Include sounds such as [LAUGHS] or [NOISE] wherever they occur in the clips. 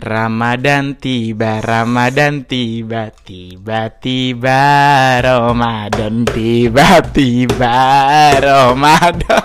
Ramadan tiba, Ramadan tiba, tiba-tiba Ramadan tiba, tiba Ramadan. [LAUGHS]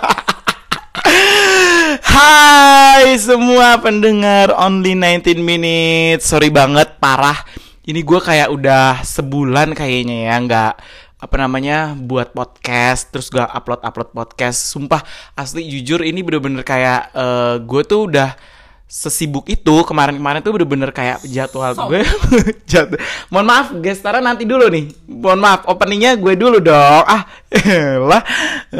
Hai semua pendengar Only 19 Minutes. Sorry banget, parah. Ini gue kayak udah sebulan kayaknya ya Nggak, apa namanya, buat podcast Terus gak upload-upload podcast. Sumpah, asli jujur ini bener-bener kayak uh, Gue tuh udah sesibuk itu kemarin-kemarin tuh bener-bener kayak jadwal gue. [LAUGHS] Jadwal. mohon maaf guys Tara nanti dulu nih. Mohon maaf openingnya gue dulu dong. Ah [LAUGHS] lah.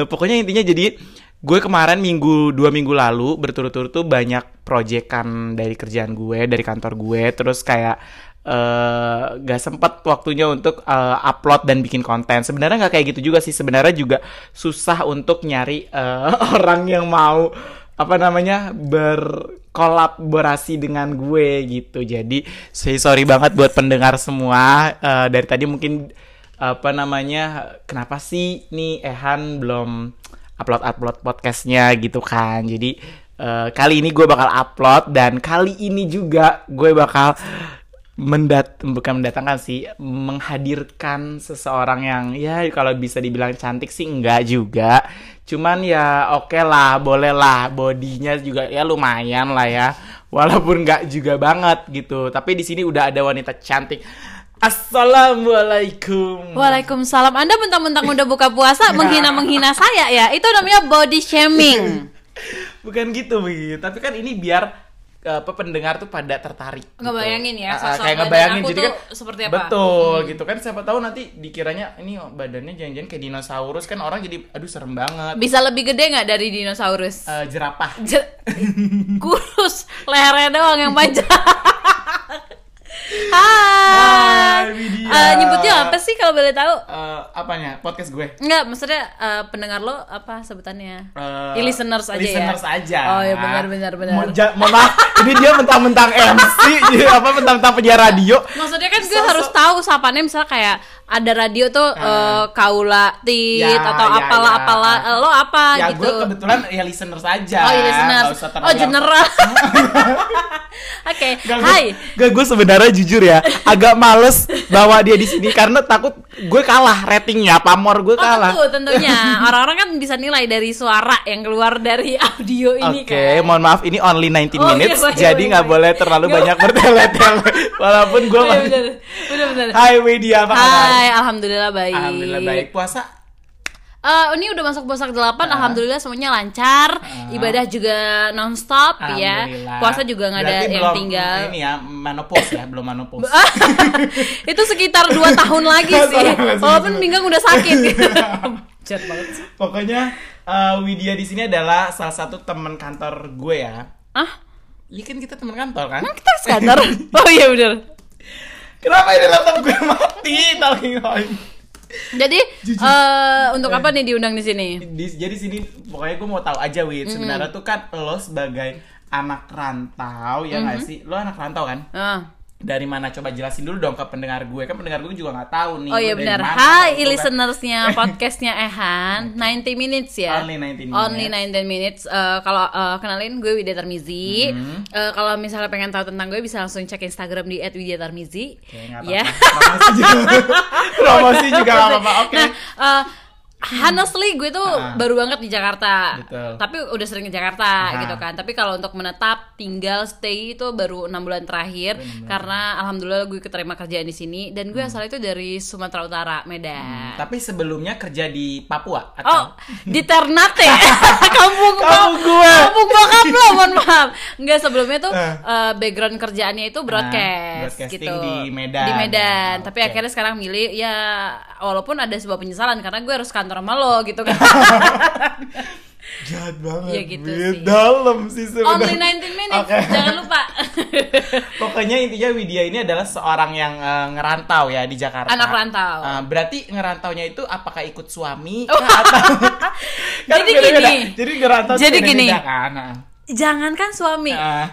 Pokoknya intinya jadi gue kemarin minggu dua minggu lalu berturut-turut tuh banyak proyekan dari kerjaan gue dari kantor gue. Terus kayak uh, gak sempet waktunya untuk uh, upload dan bikin konten. Sebenarnya nggak kayak gitu juga sih. Sebenarnya juga susah untuk nyari uh, [LAUGHS] orang yang mau apa namanya berkolaborasi dengan gue gitu. Jadi saya sorry banget buat pendengar semua. Uh, dari tadi mungkin apa namanya kenapa sih nih Ehan belum upload upload podcastnya gitu kan. Jadi uh, kali ini gue bakal upload dan kali ini juga gue bakal mendat bukan mendatangkan sih menghadirkan seseorang yang ya kalau bisa dibilang cantik sih enggak juga cuman ya oke okay lah boleh lah bodinya juga ya lumayan lah ya walaupun enggak juga banget gitu tapi di sini udah ada wanita cantik Assalamualaikum. Waalaikumsalam. Anda mentang-mentang udah buka puasa [LAUGHS] menghina-menghina saya ya. Itu namanya body shaming. [LAUGHS] Bukan gitu, Bi. Tapi kan ini biar apa pendengar tuh pada tertarik ngebayangin gitu. ya sosok kayak ngebayangin. aku jadi kan seperti apa? betul hmm. gitu kan. Siapa tahu nanti dikiranya ini badannya jangan-jangan kayak dinosaurus kan orang jadi aduh serem banget. Bisa lebih gede nggak dari dinosaurus? Uh, jerapah. Jer [LAUGHS] kurus lehernya doang yang panjang [LAUGHS] Hai. Hai uh, nyebutnya apa sih kalau boleh tahu? Uh, apanya? Podcast gue? Enggak, maksudnya uh, pendengar lo apa sebutannya? Uh, listeners aja listeners ya. aja. Oh ya benar benar benar. Mo mohon maaf, ini dia mentang-mentang MC, [LAUGHS] apa mentang-mentang penyiar radio. Maksudnya kan gue harus tahu sapanya misalnya kayak ada radio tuh uh, uh, kaula tit ya, atau ya, apalah ya. apalah lo apa ya, gitu. Ya gue kebetulan ya listeners aja. Oh, ya listeners. Oh, general. [LAUGHS] Oke. Okay. Hai. Gak gue sebenarnya jujur ya, agak males bawa dia di sini karena takut gue kalah ratingnya, pamor gue kalah. Oh, tentu, tentunya. [LAUGHS] Orang-orang kan bisa nilai dari suara yang keluar dari audio ini Oke, okay, kan. mohon maaf ini only 19 Oh, minutes, iya, jadi nggak boleh terlalu banyak bertele-tele. [LAUGHS] Walaupun gue. Hai Widya, apa kabar? Hai, alhamdulillah baik. Alhamdulillah baik. Puasa Uh, ini udah masuk puasa ke-8, Ah. alhamdulillah semuanya lancar. Ibadah juga nonstop ya. Puasa juga nggak ada yang belum tinggal. Ini ya, menopause ya, belum menopause. [LAUGHS] Itu sekitar 2 tahun lagi sih. Walaupun pinggang udah sakit. [LAUGHS] Pokoknya uh, Widya di sini adalah salah satu teman kantor gue ya. Ah, Iya kan kita teman kantor kan? emang kita sadar? [LAUGHS] oh iya bener. Kenapa ini laptop gue mati? Talking point. Jadi eh untuk apa nih diundang di sini? Di, jadi sini pokoknya gue mau tahu aja Wid. Sebenarnya tuh kan lo sebagai anak rantau ya nggak sih? Lo anak rantau kan? Ah. Dari mana coba jelasin dulu dong ke pendengar gue kan pendengar gue juga nggak tahu nih. Oh iya benar. Hai kan. listenersnya [LAUGHS] podcastnya Ehan 90 minutes ya. Only 19 minutes. Only 19 minutes. Eh, kalau eh, kenalin gue Widya Tarmizi. Mm-hmm. Eh, kalau misalnya pengen tahu tentang gue bisa langsung cek Instagram di @widyatarmizi. Ya. Promosi juga, [LAUGHS] promosi juga nggak apa-apa. Oke. Nah, eh, honestly gue tuh Ah. baru banget di Jakarta. Betul. Tapi udah sering ke Jakarta Ah. gitu kan. Tapi kalau untuk menetap tinggal stay itu baru enam bulan terakhir karena alhamdulillah gue keterima kerjaan di sini dan Hmm. gue asal itu dari Sumatera Utara, Medan. Tapi sebelumnya kerja di Papua Oh, atau di Ternate. [LAUGHS] kampung Kampung gue. Kampung bokap lo, mohon maaf. Enggak sebelumnya tuh eh, background kerjaannya itu broadcast broadcasting gitu. di Medan. Di Medan. Ah, Tapi oke. akhirnya sekarang milih ya walaupun ada sebuah penyesalan karena gue harus kantor sama lo gitu kan. [LAUGHS] jahat banget. Iya gitu sih. Dalam sih sebenarnya. Only 19 minutes. Oke. Jangan lupa. [LAUGHS] Pokoknya intinya Widya ini adalah seorang yang eh, ngerantau ya di Jakarta. Anak rantau. Eh, berarti ngerantaunya itu apakah ikut suami [LAUGHS] Oh. atau Kan Jadi beda-beda. gini. Jadi ngerantau Jadi gini. kan. Nah. Jangankan suami, Eh,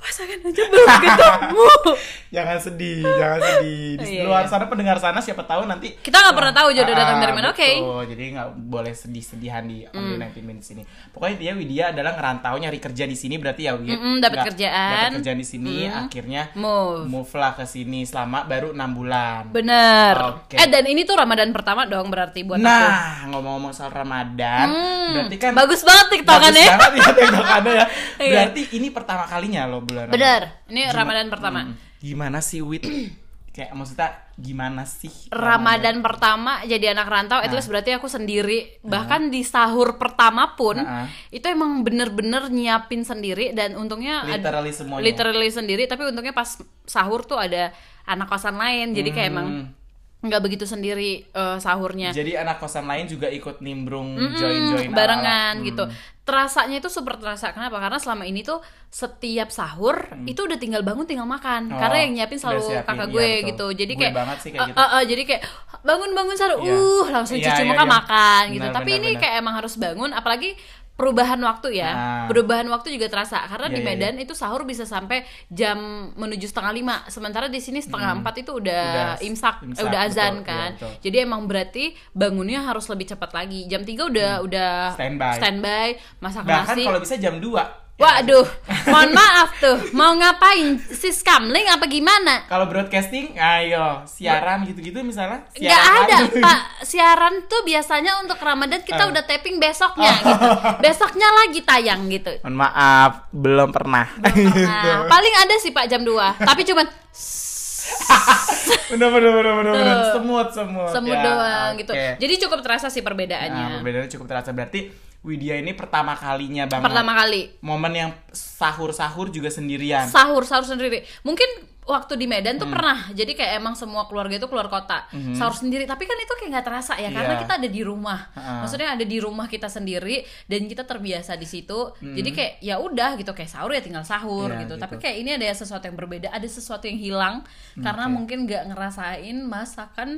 pasangan aja belum ketemu. [LAUGHS] jangan sedih, jangan sedih. Di Iya, luar iya. sana pendengar sana siapa tahu nanti Kita nggak pernah tahu jodoh datang Ah, dari mana. Oke. Betul. Jadi nggak boleh sedih-sedihan di Only 19 Minutes ini. Pokoknya dia Widya adalah ngerantau nyari kerja di sini berarti ya Widya. Mm-mm, dapat Nggak- kerjaan. Dapat kerjaan di sini Mm. akhirnya Move. move lah ke sini selama baru enam bulan. Bener. Oke. Eh dan ini tuh Ramadan pertama dong berarti buat aku. Nah, ngomong-ngomong soal Ramadan, Hmm, berarti kan bagus banget tiktokannya. Bagus banget ya [LAUGHS] tiktokannya ya. Iya. Berarti ini pertama kalinya loh bulan Ramadan. Bener. Ini Gima- Ramadan pertama. Hmm, Gimana sih Wit? [CLEARS THROAT] Kayak maksudnya gimana sih Ramadan pertama jadi anak rantau, Nah. least berarti aku sendiri. Bahkan di sahur pertama pun Nah. itu emang bener-bener nyiapin sendiri dan untungnya Literally semuanya. literally sendiri. Tapi untungnya pas sahur tuh ada anak kosan lain, jadi kayak emang Hmm. Nggak begitu sendiri eh, sahurnya. Jadi anak kosan lain juga ikut nimbrung Mm-mm, join-join barengan ala-ala. gitu. Hmm. Terasanya itu super terasa. Kenapa? Karena selama ini tuh setiap sahur itu udah tinggal bangun tinggal makan. Oh, Karena yang nyiapin selalu siapin, kakak iya, gue betul. gitu. Jadi Gue kayak banget sih kayak eh, gitu. eh, eh, jadi kayak bangun bangun sahur, Iya. uh langsung Iya, cuci iya, muka iya. makan gitu. Benar, Tapi benar, ini benar. kayak emang harus bangun apalagi perubahan waktu ya. Nah. Perubahan waktu juga terasa karena Iya, di iya, Medan itu sahur bisa sampai jam menuju setengah lima. Sementara di sini setengah empat itu udah, Hmm. Udah imsak, eh, imsak, udah azan betul, kan. iya, betul. Jadi emang berarti bangunnya harus lebih cepat lagi. Jam 3 udah udah Hmm. Standby. standby, masak Bahkan nasi. kalau bisa jam 2. Waduh, mohon maaf tuh. Mau ngapain? Sis kamling apa gimana? Kalau broadcasting, ayo siaran gitu-gitu misalnya. Nggak siaran ada, aja. Pak. Siaran tuh biasanya untuk Ramadan kita Ah. udah taping besoknya gitu. Besoknya lagi tayang gitu. Mohon maaf, belum pernah. Nah, [LAUGHS] paling ada sih Pak jam 2. Tapi cuman bener bener bener bener bener. Semut semut. semut Ya, doang oke. gitu. Jadi cukup terasa sih perbedaannya. Nah, perbedaannya cukup terasa berarti Widya ini pertama kalinya banget. Pertama kali Momen yang sahur-sahur juga sendirian. sahur sahur sendiri mungkin waktu di Medan Hmm. tuh pernah jadi kayak emang semua keluarga itu keluar kota sahur sendiri tapi kan itu kayak nggak terasa ya karena Iya. kita ada di rumah Ha-ha. maksudnya ada di rumah kita sendiri dan kita terbiasa di situ Hmm. jadi kayak ya udah gitu kayak sahur ya tinggal sahur Iya, gitu. gitu. tapi kayak ini ada sesuatu yang berbeda ada sesuatu yang hilang karena Oke. mungkin nggak ngerasain masakan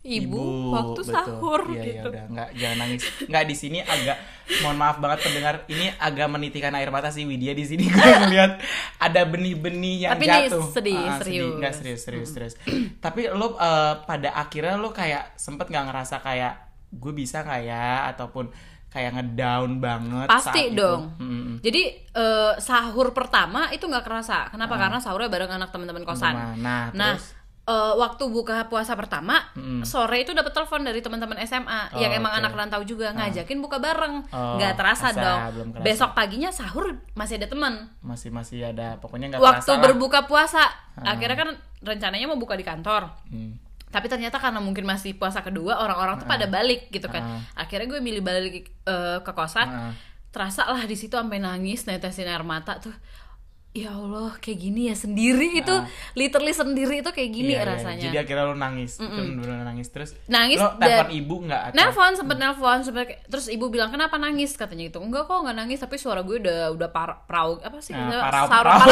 ibu, Ibu, waktu betul. sahur Iya, iya, gitu udah nggak jangan nangis. Nggak di sini agak mohon maaf banget pendengar, ini agak menitikan air mata sih Widya di sini [LAUGHS] gue ngeliat ada benih-benih yang Tapi jatuh. sedih, Ah, serius. Nggak serius, serius, serius. Tapi lo eh, pada akhirnya lo kayak sempet nggak ngerasa kayak gue bisa nggak ya ataupun kayak ngedown banget Pasti saat itu? dong. Mm-mm. Jadi eh, sahur pertama itu nggak kerasa. Kenapa? Karena sahurnya bareng anak teman-teman kosan. Ah. Nah, Nah, terus? Eh, waktu buka puasa pertama, Mm-mm. sore itu dapat telepon dari teman-teman SMA Oh, yang emang oke. anak rantau juga ngajakin buka bareng. Oh, Nggak terasa kerasa, dong. kerasa. Besok paginya sahur masih ada teman. masih masih ada pokoknya nggak Waktu terasa lah. berbuka puasa, akhirnya kan rencananya mau buka di kantor. Hmm. Tapi ternyata karena mungkin masih puasa kedua, orang-orang tuh pada balik gitu kan. Ah. Akhirnya gue milih balik eh, ke kosan. Ah. Terasa lah di situ sampai nangis, netesin air mata tuh. Ya Allah, kayak gini ya sendiri itu, literally sendiri itu kayak gini Ah. Iya, iya. rasanya. Jadi akhirnya lo nangis, bener-bener nangis terus. Nangis Lo telepon ibu nggak? atau- Nelfon sempet nelfon sempet terus ibu bilang kenapa nangis katanya gitu enggak kok nggak nangis tapi suara gue udah udah par prau apa sih Nah, parau, Saur- parau.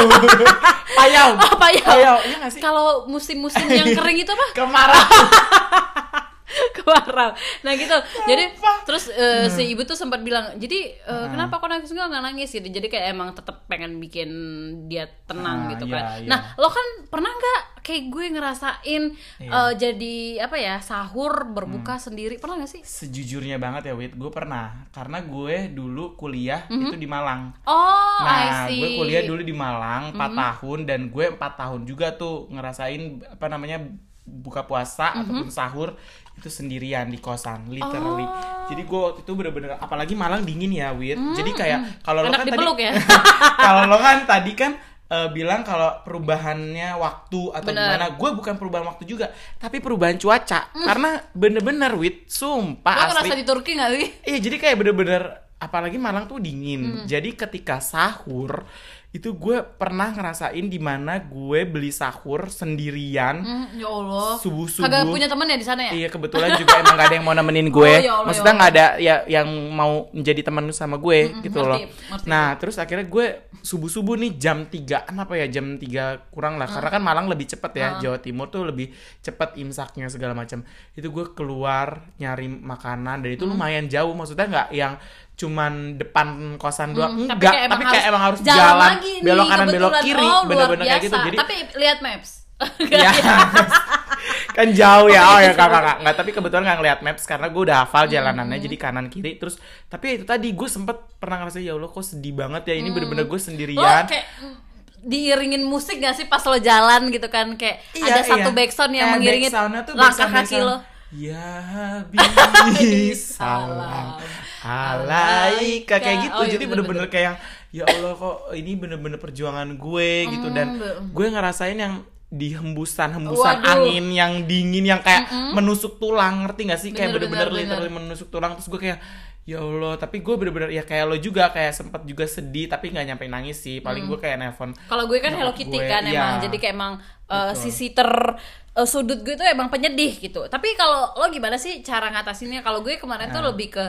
Payau. [LAUGHS] ya Payau, iya nggak sih? kalau musim-musim yang kering itu apa Kemarau. [LAUGHS] kemarau nah gitu. Jadi terus eh, Hmm. si ibu tuh sempat bilang jadi eh, kenapa kok nangis? Enggak nggak nangis gitu. Jadi kayak emang tetap pengen bikin dia tenang Ah, gitu iya, kan. iya. nah lo kan pernah nggak kayak gue ngerasain Iya. eh, jadi apa ya sahur Hmm. berbuka sendiri? Pernah gak sih? Sejujurnya banget ya, Wit, gue pernah. Karena gue dulu kuliah itu di Malang. oh Nah, I see. gue kuliah dulu di Malang 4 tahun dan gue 4 tahun juga tuh ngerasain apa namanya buka puasa ataupun sahur itu sendirian di kosan, literally. Jadi gue waktu itu bener-bener apalagi Malang dingin ya, Wit. Jadi kayak kalau lo kan dipeluk tadi ya. [LAUGHS] kalau lo kan tadi kan eh, bilang kalau perubahannya waktu atau Bener. gimana, gue bukan perubahan waktu juga, tapi perubahan cuaca. Karena bener-bener, Wit, Lo sumpah ngerasa asli. di Turki gak sih? Iya jadi kayak bener-bener apalagi Malang tuh dingin. Hmm. Jadi ketika sahur itu gue pernah ngerasain di mana gue beli sahur sendirian Hmm, ya Allah. subuh-subuh. Kagak punya temen ya di sana ya? Iya kebetulan juga emang gak ada yang mau nemenin gue. [LAUGHS] Oh, ya Allah, Maksudnya ya nggak ada ya yang mau menjadi teman sama gue gitu ngerti, loh. ngerti. Nah terus akhirnya gue subuh subuh nih jam 3 apa ya jam 3 kurang lah karena kan Malang lebih cepet ya Jawa Timur tuh lebih cepet imsaknya segala macam. Itu gue keluar nyari makanan dan itu lumayan jauh maksudnya nggak yang cuman depan kosan doang. Hmm, enggak tapi kayak, emang harus jalan, lagi nih, belok kanan belok kiri. Oh, bener-bener kayak gitu. jadi tapi lihat maps. [LAUGHS] Ya [LAUGHS] kan jauh ya. Oh ya kakak kakak nggak tapi kebetulan nggak ngeliat maps karena gue udah hafal jalanannya jadi kanan kiri. Terus tapi itu tadi gue sempet pernah ngerasa ya allah kok sedih banget ya ini bener-bener gue lo sendirian. Kayak diiringin musik gak sih pas lo jalan gitu kan? Kayak Iya, ada satu iya. backsound yang Eh, mengiringi langkah kaki lo. Ya [LAUGHS] salam alaika. Kayak gitu Oh, iya, jadi bener-bener kayak ya Allah kok ini bener-bener perjuangan gue gitu. Dan gue ngerasain yang di hembusan-hembusan Waduh. angin yang dingin yang kayak menusuk tulang. Ngerti gak sih? Kayak Bener, bener-bener bener, literally menusuk tulang. Terus gue kayak ya Allah tapi gue bener-bener ya kayak lo juga kayak sempat juga sedih tapi nggak nyampe nangis sih paling gue kayak nelfon Kalau gue kan Hello Kitty gue, kan iya. emang, jadi kayak emang uh, Betul. sisi ter uh, sudut gue tuh emang penyedih gitu. Tapi kalau lo gimana sih cara ngatasinnya? Kalau gue kemarin tuh Nah. lebih ke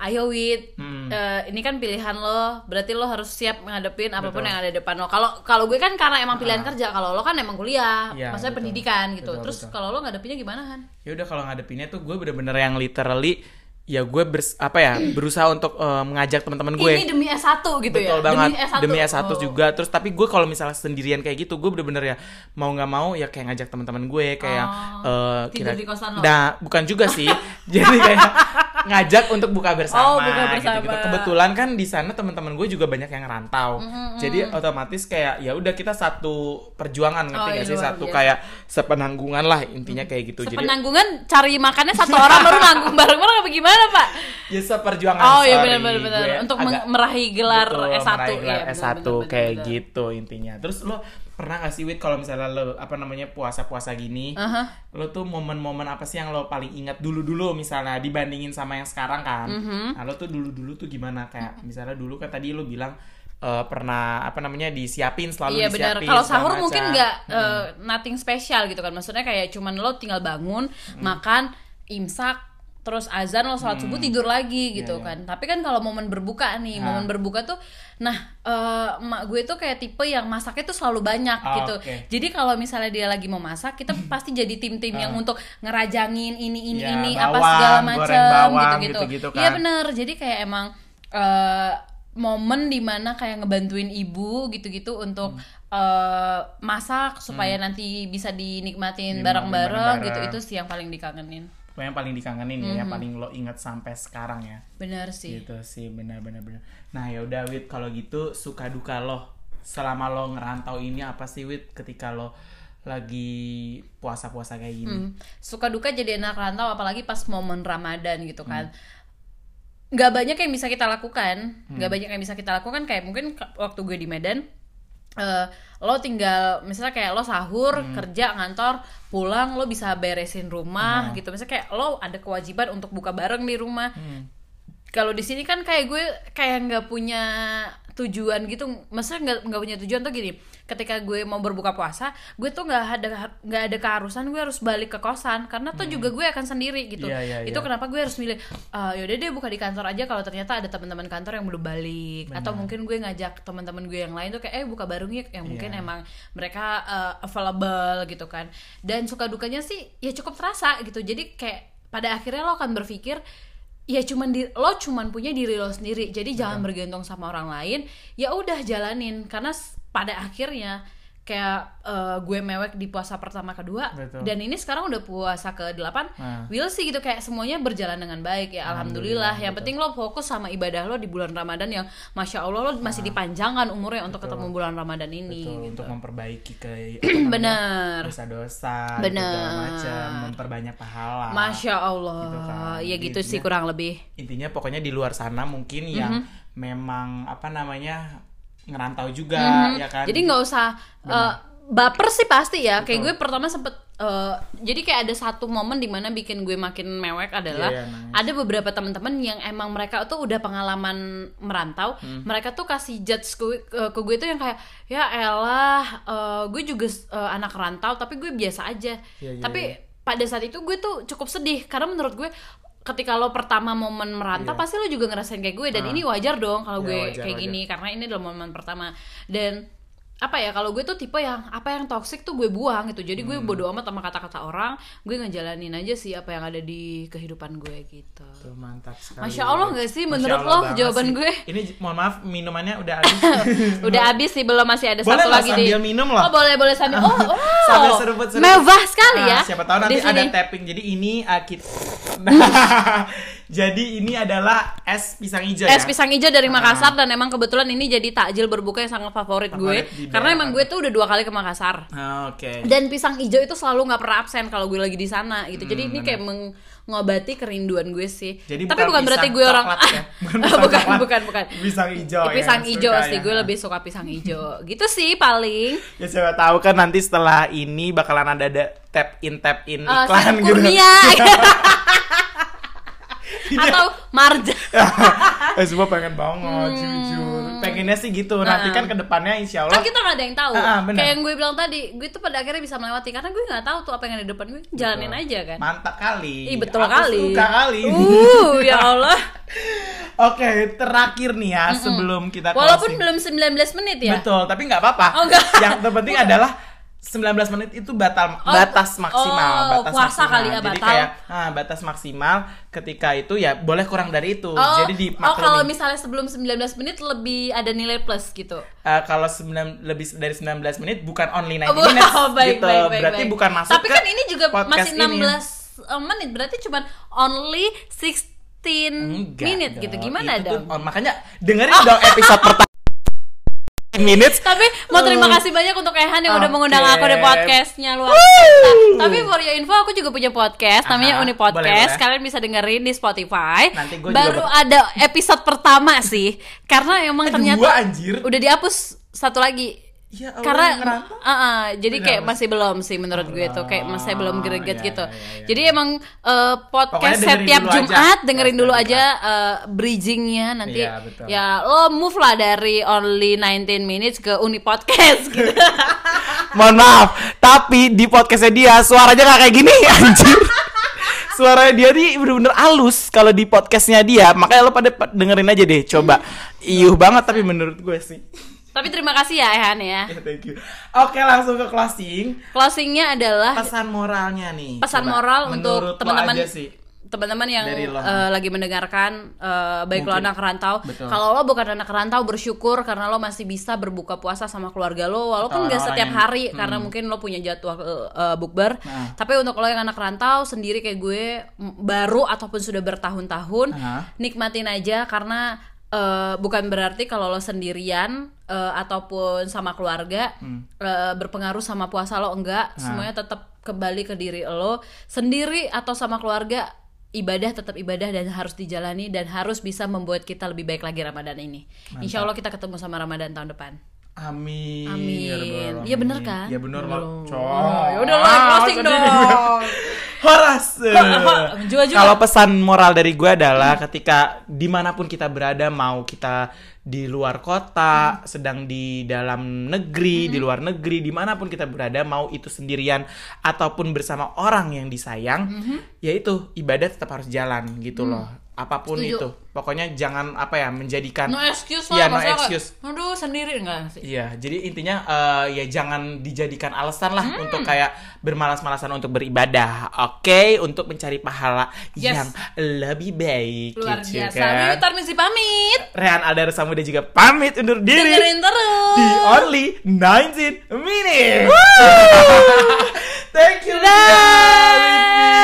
ayo Wit, Hmm. uh, ini kan pilihan lo, berarti lo harus siap ngadepin apa pun Betul. yang ada di depan lo. Kalau kalau gue kan karena emang pilihan kerja, kalau lo kan emang kuliah, Iya, maksudnya betul. pendidikan gitu. Betul, Terus kalau lo ngadepinnya gimana Han? ya udah kalau ngadepinnya tuh gue bener-bener yang literally ya gue bers apa ya berusaha untuk eh, mengajak teman-teman gue Ini demi S1 gitu betul ya? banget Demi S1, demi S1 Oh. juga terus tapi gue kalau misalnya sendirian kayak gitu gue bener-bener ya mau nggak mau ya kayak ngajak teman-teman gue kayak Oh, kosan lo? nah bukan juga sih [LAUGHS] jadi kayak ngajak untuk buka bersama, Oh, buka bersama. gitu-gitu. kebetulan kan di sana teman-teman gue juga banyak yang ngerantau jadi otomatis kayak ya udah kita satu perjuangan ngerti Oh, gak iya, sih satu biasa. kayak sepenanggungan lah intinya kayak gitu jadi Sepenanggungan cari makannya satu orang baru nanggung bareng-bareng apa gimana pak? [LAUGHS] ya seperjuangan Oh iya benar. Gue Untuk agak- meraih gelar Betul, S1 meraih gelar ya. S1 benar-benar, kayak benar-benar. gitu intinya. Terus lo pernah gak sih Wit kalau misalnya lo apa namanya puasa-puasa gini, Aha. lo tuh momen-momen apa sih yang lo paling ingat dulu-dulu misalnya dibandingin sama yang sekarang kan? Mhm. Nah lo tuh dulu-dulu tuh gimana kayak misalnya dulu kan tadi lo bilang eh, pernah apa namanya disiapin selalu Iya benar. disiapin. Kalau sahur mungkin nggak eh, nothing spesial gitu kan. Maksudnya kayak cuman lo tinggal bangun, makan, imsak, terus azan lo sholat subuh tidur lagi gitu Iya, iya. kan. Tapi kan kalau momen berbuka nih, Ah. momen berbuka tuh, nah emak gue tuh kayak tipe yang masaknya tuh selalu banyak Ah, gitu. oke. Jadi kalau misalnya dia lagi mau masak, kita [LAUGHS] pasti jadi tim-tim yang untuk ngerajangin ini ini Iya, ini apa bawang, segala goreng macam gitu-gitu. Iya kan. bener. Jadi kayak emang eh, momen di mana kayak ngebantuin ibu gitu-gitu untuk eh, masak supaya nanti bisa dinikmatin bareng-bareng gitu itu sih yang paling dikangenin Pokoknya yang paling dikangenin ya, yang paling lo ingat sampai sekarang ya. benar sih. Gitu sih benar-benar benar nah ya udah wit kalau gitu suka duka lo selama lo ngerantau ini apa sih wit ketika lo lagi puasa-puasa kayak gini? Hmm. suka duka jadi anak rantau apalagi pas momen ramadan gitu kan. Nggak banyak yang bisa kita lakukan. Nggak banyak yang bisa kita lakukan kayak mungkin waktu gue di Medan eh, lo tinggal misalnya kayak lo sahur kerja ngantor pulang lo bisa beresin rumah gitu. Misalnya kayak lo ada kewajiban untuk buka bareng di rumah. Hmm. kalau di sini kan kayak gue kayak nggak punya tujuan gitu maksudnya nggak nggak punya tujuan tuh gini ketika gue mau berbuka puasa gue tuh nggak ada nggak ada keharusan gue harus balik ke kosan karena tuh juga gue akan sendiri gitu. Iya, iya, itu iya. kenapa gue harus milih "Ah, yaudah deh buka di kantor aja kalau ternyata ada teman-teman kantor yang belum balik. Atau mungkin gue ngajak teman-teman gue yang lain tuh kayak eh buka bareng yuk. Yang mungkin Iya. emang mereka uh, available gitu kan. Dan suka dukanya sih ya cukup terasa gitu. Jadi kayak pada akhirnya lo akan berpikir ya cuman di, lo cuman punya diri lo sendiri. Jadi jangan bergantung sama orang lain. Ya udah jalanin. Karena pada akhirnya kayak eh, gue mewek di puasa pertama kedua Betul. dan ini sekarang udah puasa ke 8 Nah. will sih gitu kayak semuanya berjalan dengan baik ya alhamdulillah, yang penting lo fokus sama ibadah lo di bulan ramadan yang masya allah lo masih dipanjangkan umurnya untuk Betul. ketemu bulan ramadan ini Betul, gitu. untuk memperbaiki ke [CLEARS THROAT] bener dosa-dosa Bener. segala macam memperbanyak pahala masya allah Gitu kan. ya gitu sih intinya- kurang lebih intinya pokoknya di luar sana mungkin yang Mhm. memang apa namanya ngerantau juga Mhm. ya kan Jadi nggak usah eh, baper sih pasti ya. Kayak Betul. gue pertama sempet eh, jadi kayak ada satu momen di mana bikin gue makin mewek adalah Iya, iya, nangis. ada beberapa teman-teman yang emang mereka tuh udah pengalaman merantau. Hmm. Mereka tuh kasih judge ke, ke, ke gue tuh yang kayak ya elah eh, gue juga eh, anak rantau tapi gue biasa aja. Iya, iya, tapi iya. pada saat itu gue tuh cukup sedih karena menurut gue ketika lo pertama momen merantau Iya. pasti lo juga ngerasain kayak gue dan Ah. ini wajar dong kalau Iya, gue wajar, kayak wajar. gini karena ini adalah momen pertama dan apa ya kalau gue tuh tipe yang apa yang toxic tuh gue buang gitu jadi gue Hmm. bodo amat sama kata-kata orang gue ngejalanin aja sih apa yang ada di kehidupan gue gitu Tuh, mantap sekali. Masya Allah nggak sih menurut lo jawaban sih. gue? Ini mohon maaf minumannya udah [LAUGHS] habis. udah habis sih belum masih ada Boleh satu lagi sambil di minum loh. oh boleh boleh sambil oh wow Sambil seruput-seruput. mewah sekali ya Ah, Siapa tahu nanti ada tapping. Jadi ini uh, kita [LAUGHS] Jadi ini adalah es pisang hijau ya. es pisang hijau dari Makassar dan emang kebetulan ini jadi takjil berbuka yang sangat favorit, Favorit gue karena emang gue tuh udah dua kali ke Makassar. Ah, Oke. dan pisang hijau itu selalu nggak pernah absen kalau gue lagi di sana gitu. Jadi Hmm, ini kayak mengobati kerinduan gue sih. Jadi tapi bukan bukan berarti gue orang ya? [LAUGHS] Bukan bukan, bukan bukan. Pisang hijau Ya, ya, pisang hijau suka sih ya. gue lebih suka pisang hijau. [LAUGHS] Gitu sih paling. Ya siapa tahu kan nanti setelah ini bakalan ada, ada tap in tap in Eh, iklan gitu. Kurnia [LAUGHS] atau Marja [LAUGHS] eh semua pengen banget jujur. Pengennya sih gitu. Nanti kan ke depannya insya Allah kan kita nggak ada yang tahu Ah, kayak yang gue bilang tadi gue tuh pada akhirnya bisa melewati karena gue nggak tahu tuh apa yang ada di depan gue jalanin aja kan mantap kali. Ih betul Aku kali Suka kali. uh [LAUGHS] ya Allah Oke, terakhir nih ya sebelum kita walaupun closing. belum 19 menit ya Betul, tapi nggak apa-apa. Oh. Yang terpenting adalah 19 menit itu batal Oh, batas maksimal, oh, batas puasa maksimal. kali ya, Jadi batal. kayak ah, batas maksimal ketika itu ya boleh kurang dari itu. Oh, Jadi di oh kalau misalnya sebelum 19 menit lebih ada nilai plus gitu. Eh, kalau 9 lebih dari 19 menit bukan only 90 Oh, minutes [LAUGHS] oh, baik, gitu. baik, baik, Berarti baik. bukan masuk Tapi ke kan ini juga masih ini. 16 menit, berarti cuma only 16 Enggak minute dong. gitu. Gimana Itu tuh- dong? oh, makanya dengerin dong episode pertama [LAUGHS] minutes Tapi mau terima kasih banyak untuk Ehan yang udah Oke. mengundang aku di podcastnya luar biasa. Tapi for your info aku juga punya podcast namanya Aha, Uni boleh, Podcast. boleh. Kalian bisa dengerin di Spotify. Nanti gua juga Baru bak- ada episode pertama sih. Karena emang Eh, ternyata dua, anjir. udah dihapus satu lagi. Ya Allah, Karena uh, uh, jadi Udah kayak masih belum sih menurut gue tuh kayak masih belum greget iya, gitu. iya, iya, Jadi emang uh, podcast setiap dulu aja. Jumat dengerin dulu aja uh, bridgingnya nanti Iya, betul. ya lo move lah dari only 19 minutes ke Uni Podcast gitu. [LAUGHS] Mohon maaf, tapi di podcastnya dia suaranya nggak kayak gini [LAUGHS] anjir. Suaranya dia nih bener-bener halus kalau di podcastnya dia. Makanya lo pada pa- dengerin aja deh, coba. Iuh banget tapi menurut gue sih. Tapi terima kasih ya Ehan ya. Ya, thank you. Oke, langsung ke closing. Closingnya adalah Pesan moralnya nih. pesan Coba. moral untuk teman-teman teman-teman yang eh, lagi mendengarkan eh, baik lo anak rantau kalau lo bukan anak rantau bersyukur karena lo masih bisa berbuka puasa sama keluarga lo walaupun nggak setiap yang- hari karena mungkin lo punya jadwal eh, bukber Nah. tapi untuk lo yang anak rantau sendiri kayak gue baru ataupun sudah bertahun-tahun Aha. nikmatin aja karena eh, bukan berarti kalau lo sendirian eh, ataupun sama keluarga Hmm. eh, berpengaruh sama puasa lo enggak semuanya tetap kembali ke diri lo sendiri atau sama keluarga ibadah tetap ibadah dan harus dijalani dan harus bisa membuat kita lebih baik lagi Ramadan ini. Insya Allah kita ketemu sama Ramadan tahun depan. Amin. Amin. Ya Iya bener Alamin. kan? Ya bener Bener. lo. Oh, ya udah lah, closing dong. [LAUGHS] Horas. [LAUGHS] Kalau pesan moral dari gue adalah ketika di mana pun kita berada, mau kita di luar kota, sedang di dalam negeri, di luar negeri, di mana pun kita berada, mau itu sendirian ataupun bersama orang yang disayang, yaitu ibadah tetap harus jalan gitu loh. Apa pun Setuju. itu, pokoknya jangan apa ya menjadikan No excuse lah. Iya, no excuse. Aduh sendiri enggak sih? Iya, jadi intinya eh, ya jangan dijadikan alasan lah Hmm. untuk kayak bermalas-malasan untuk beribadah, oke? Untuk mencari pahala Yes. yang lebih baik, Luar gitu biasa. kan? Mimi Tarmizi pamit. Rehan Aldar Samuda juga pamit undur diri Dengerin terus. di only 19 minutes. [LAUGHS] Thank you Bye.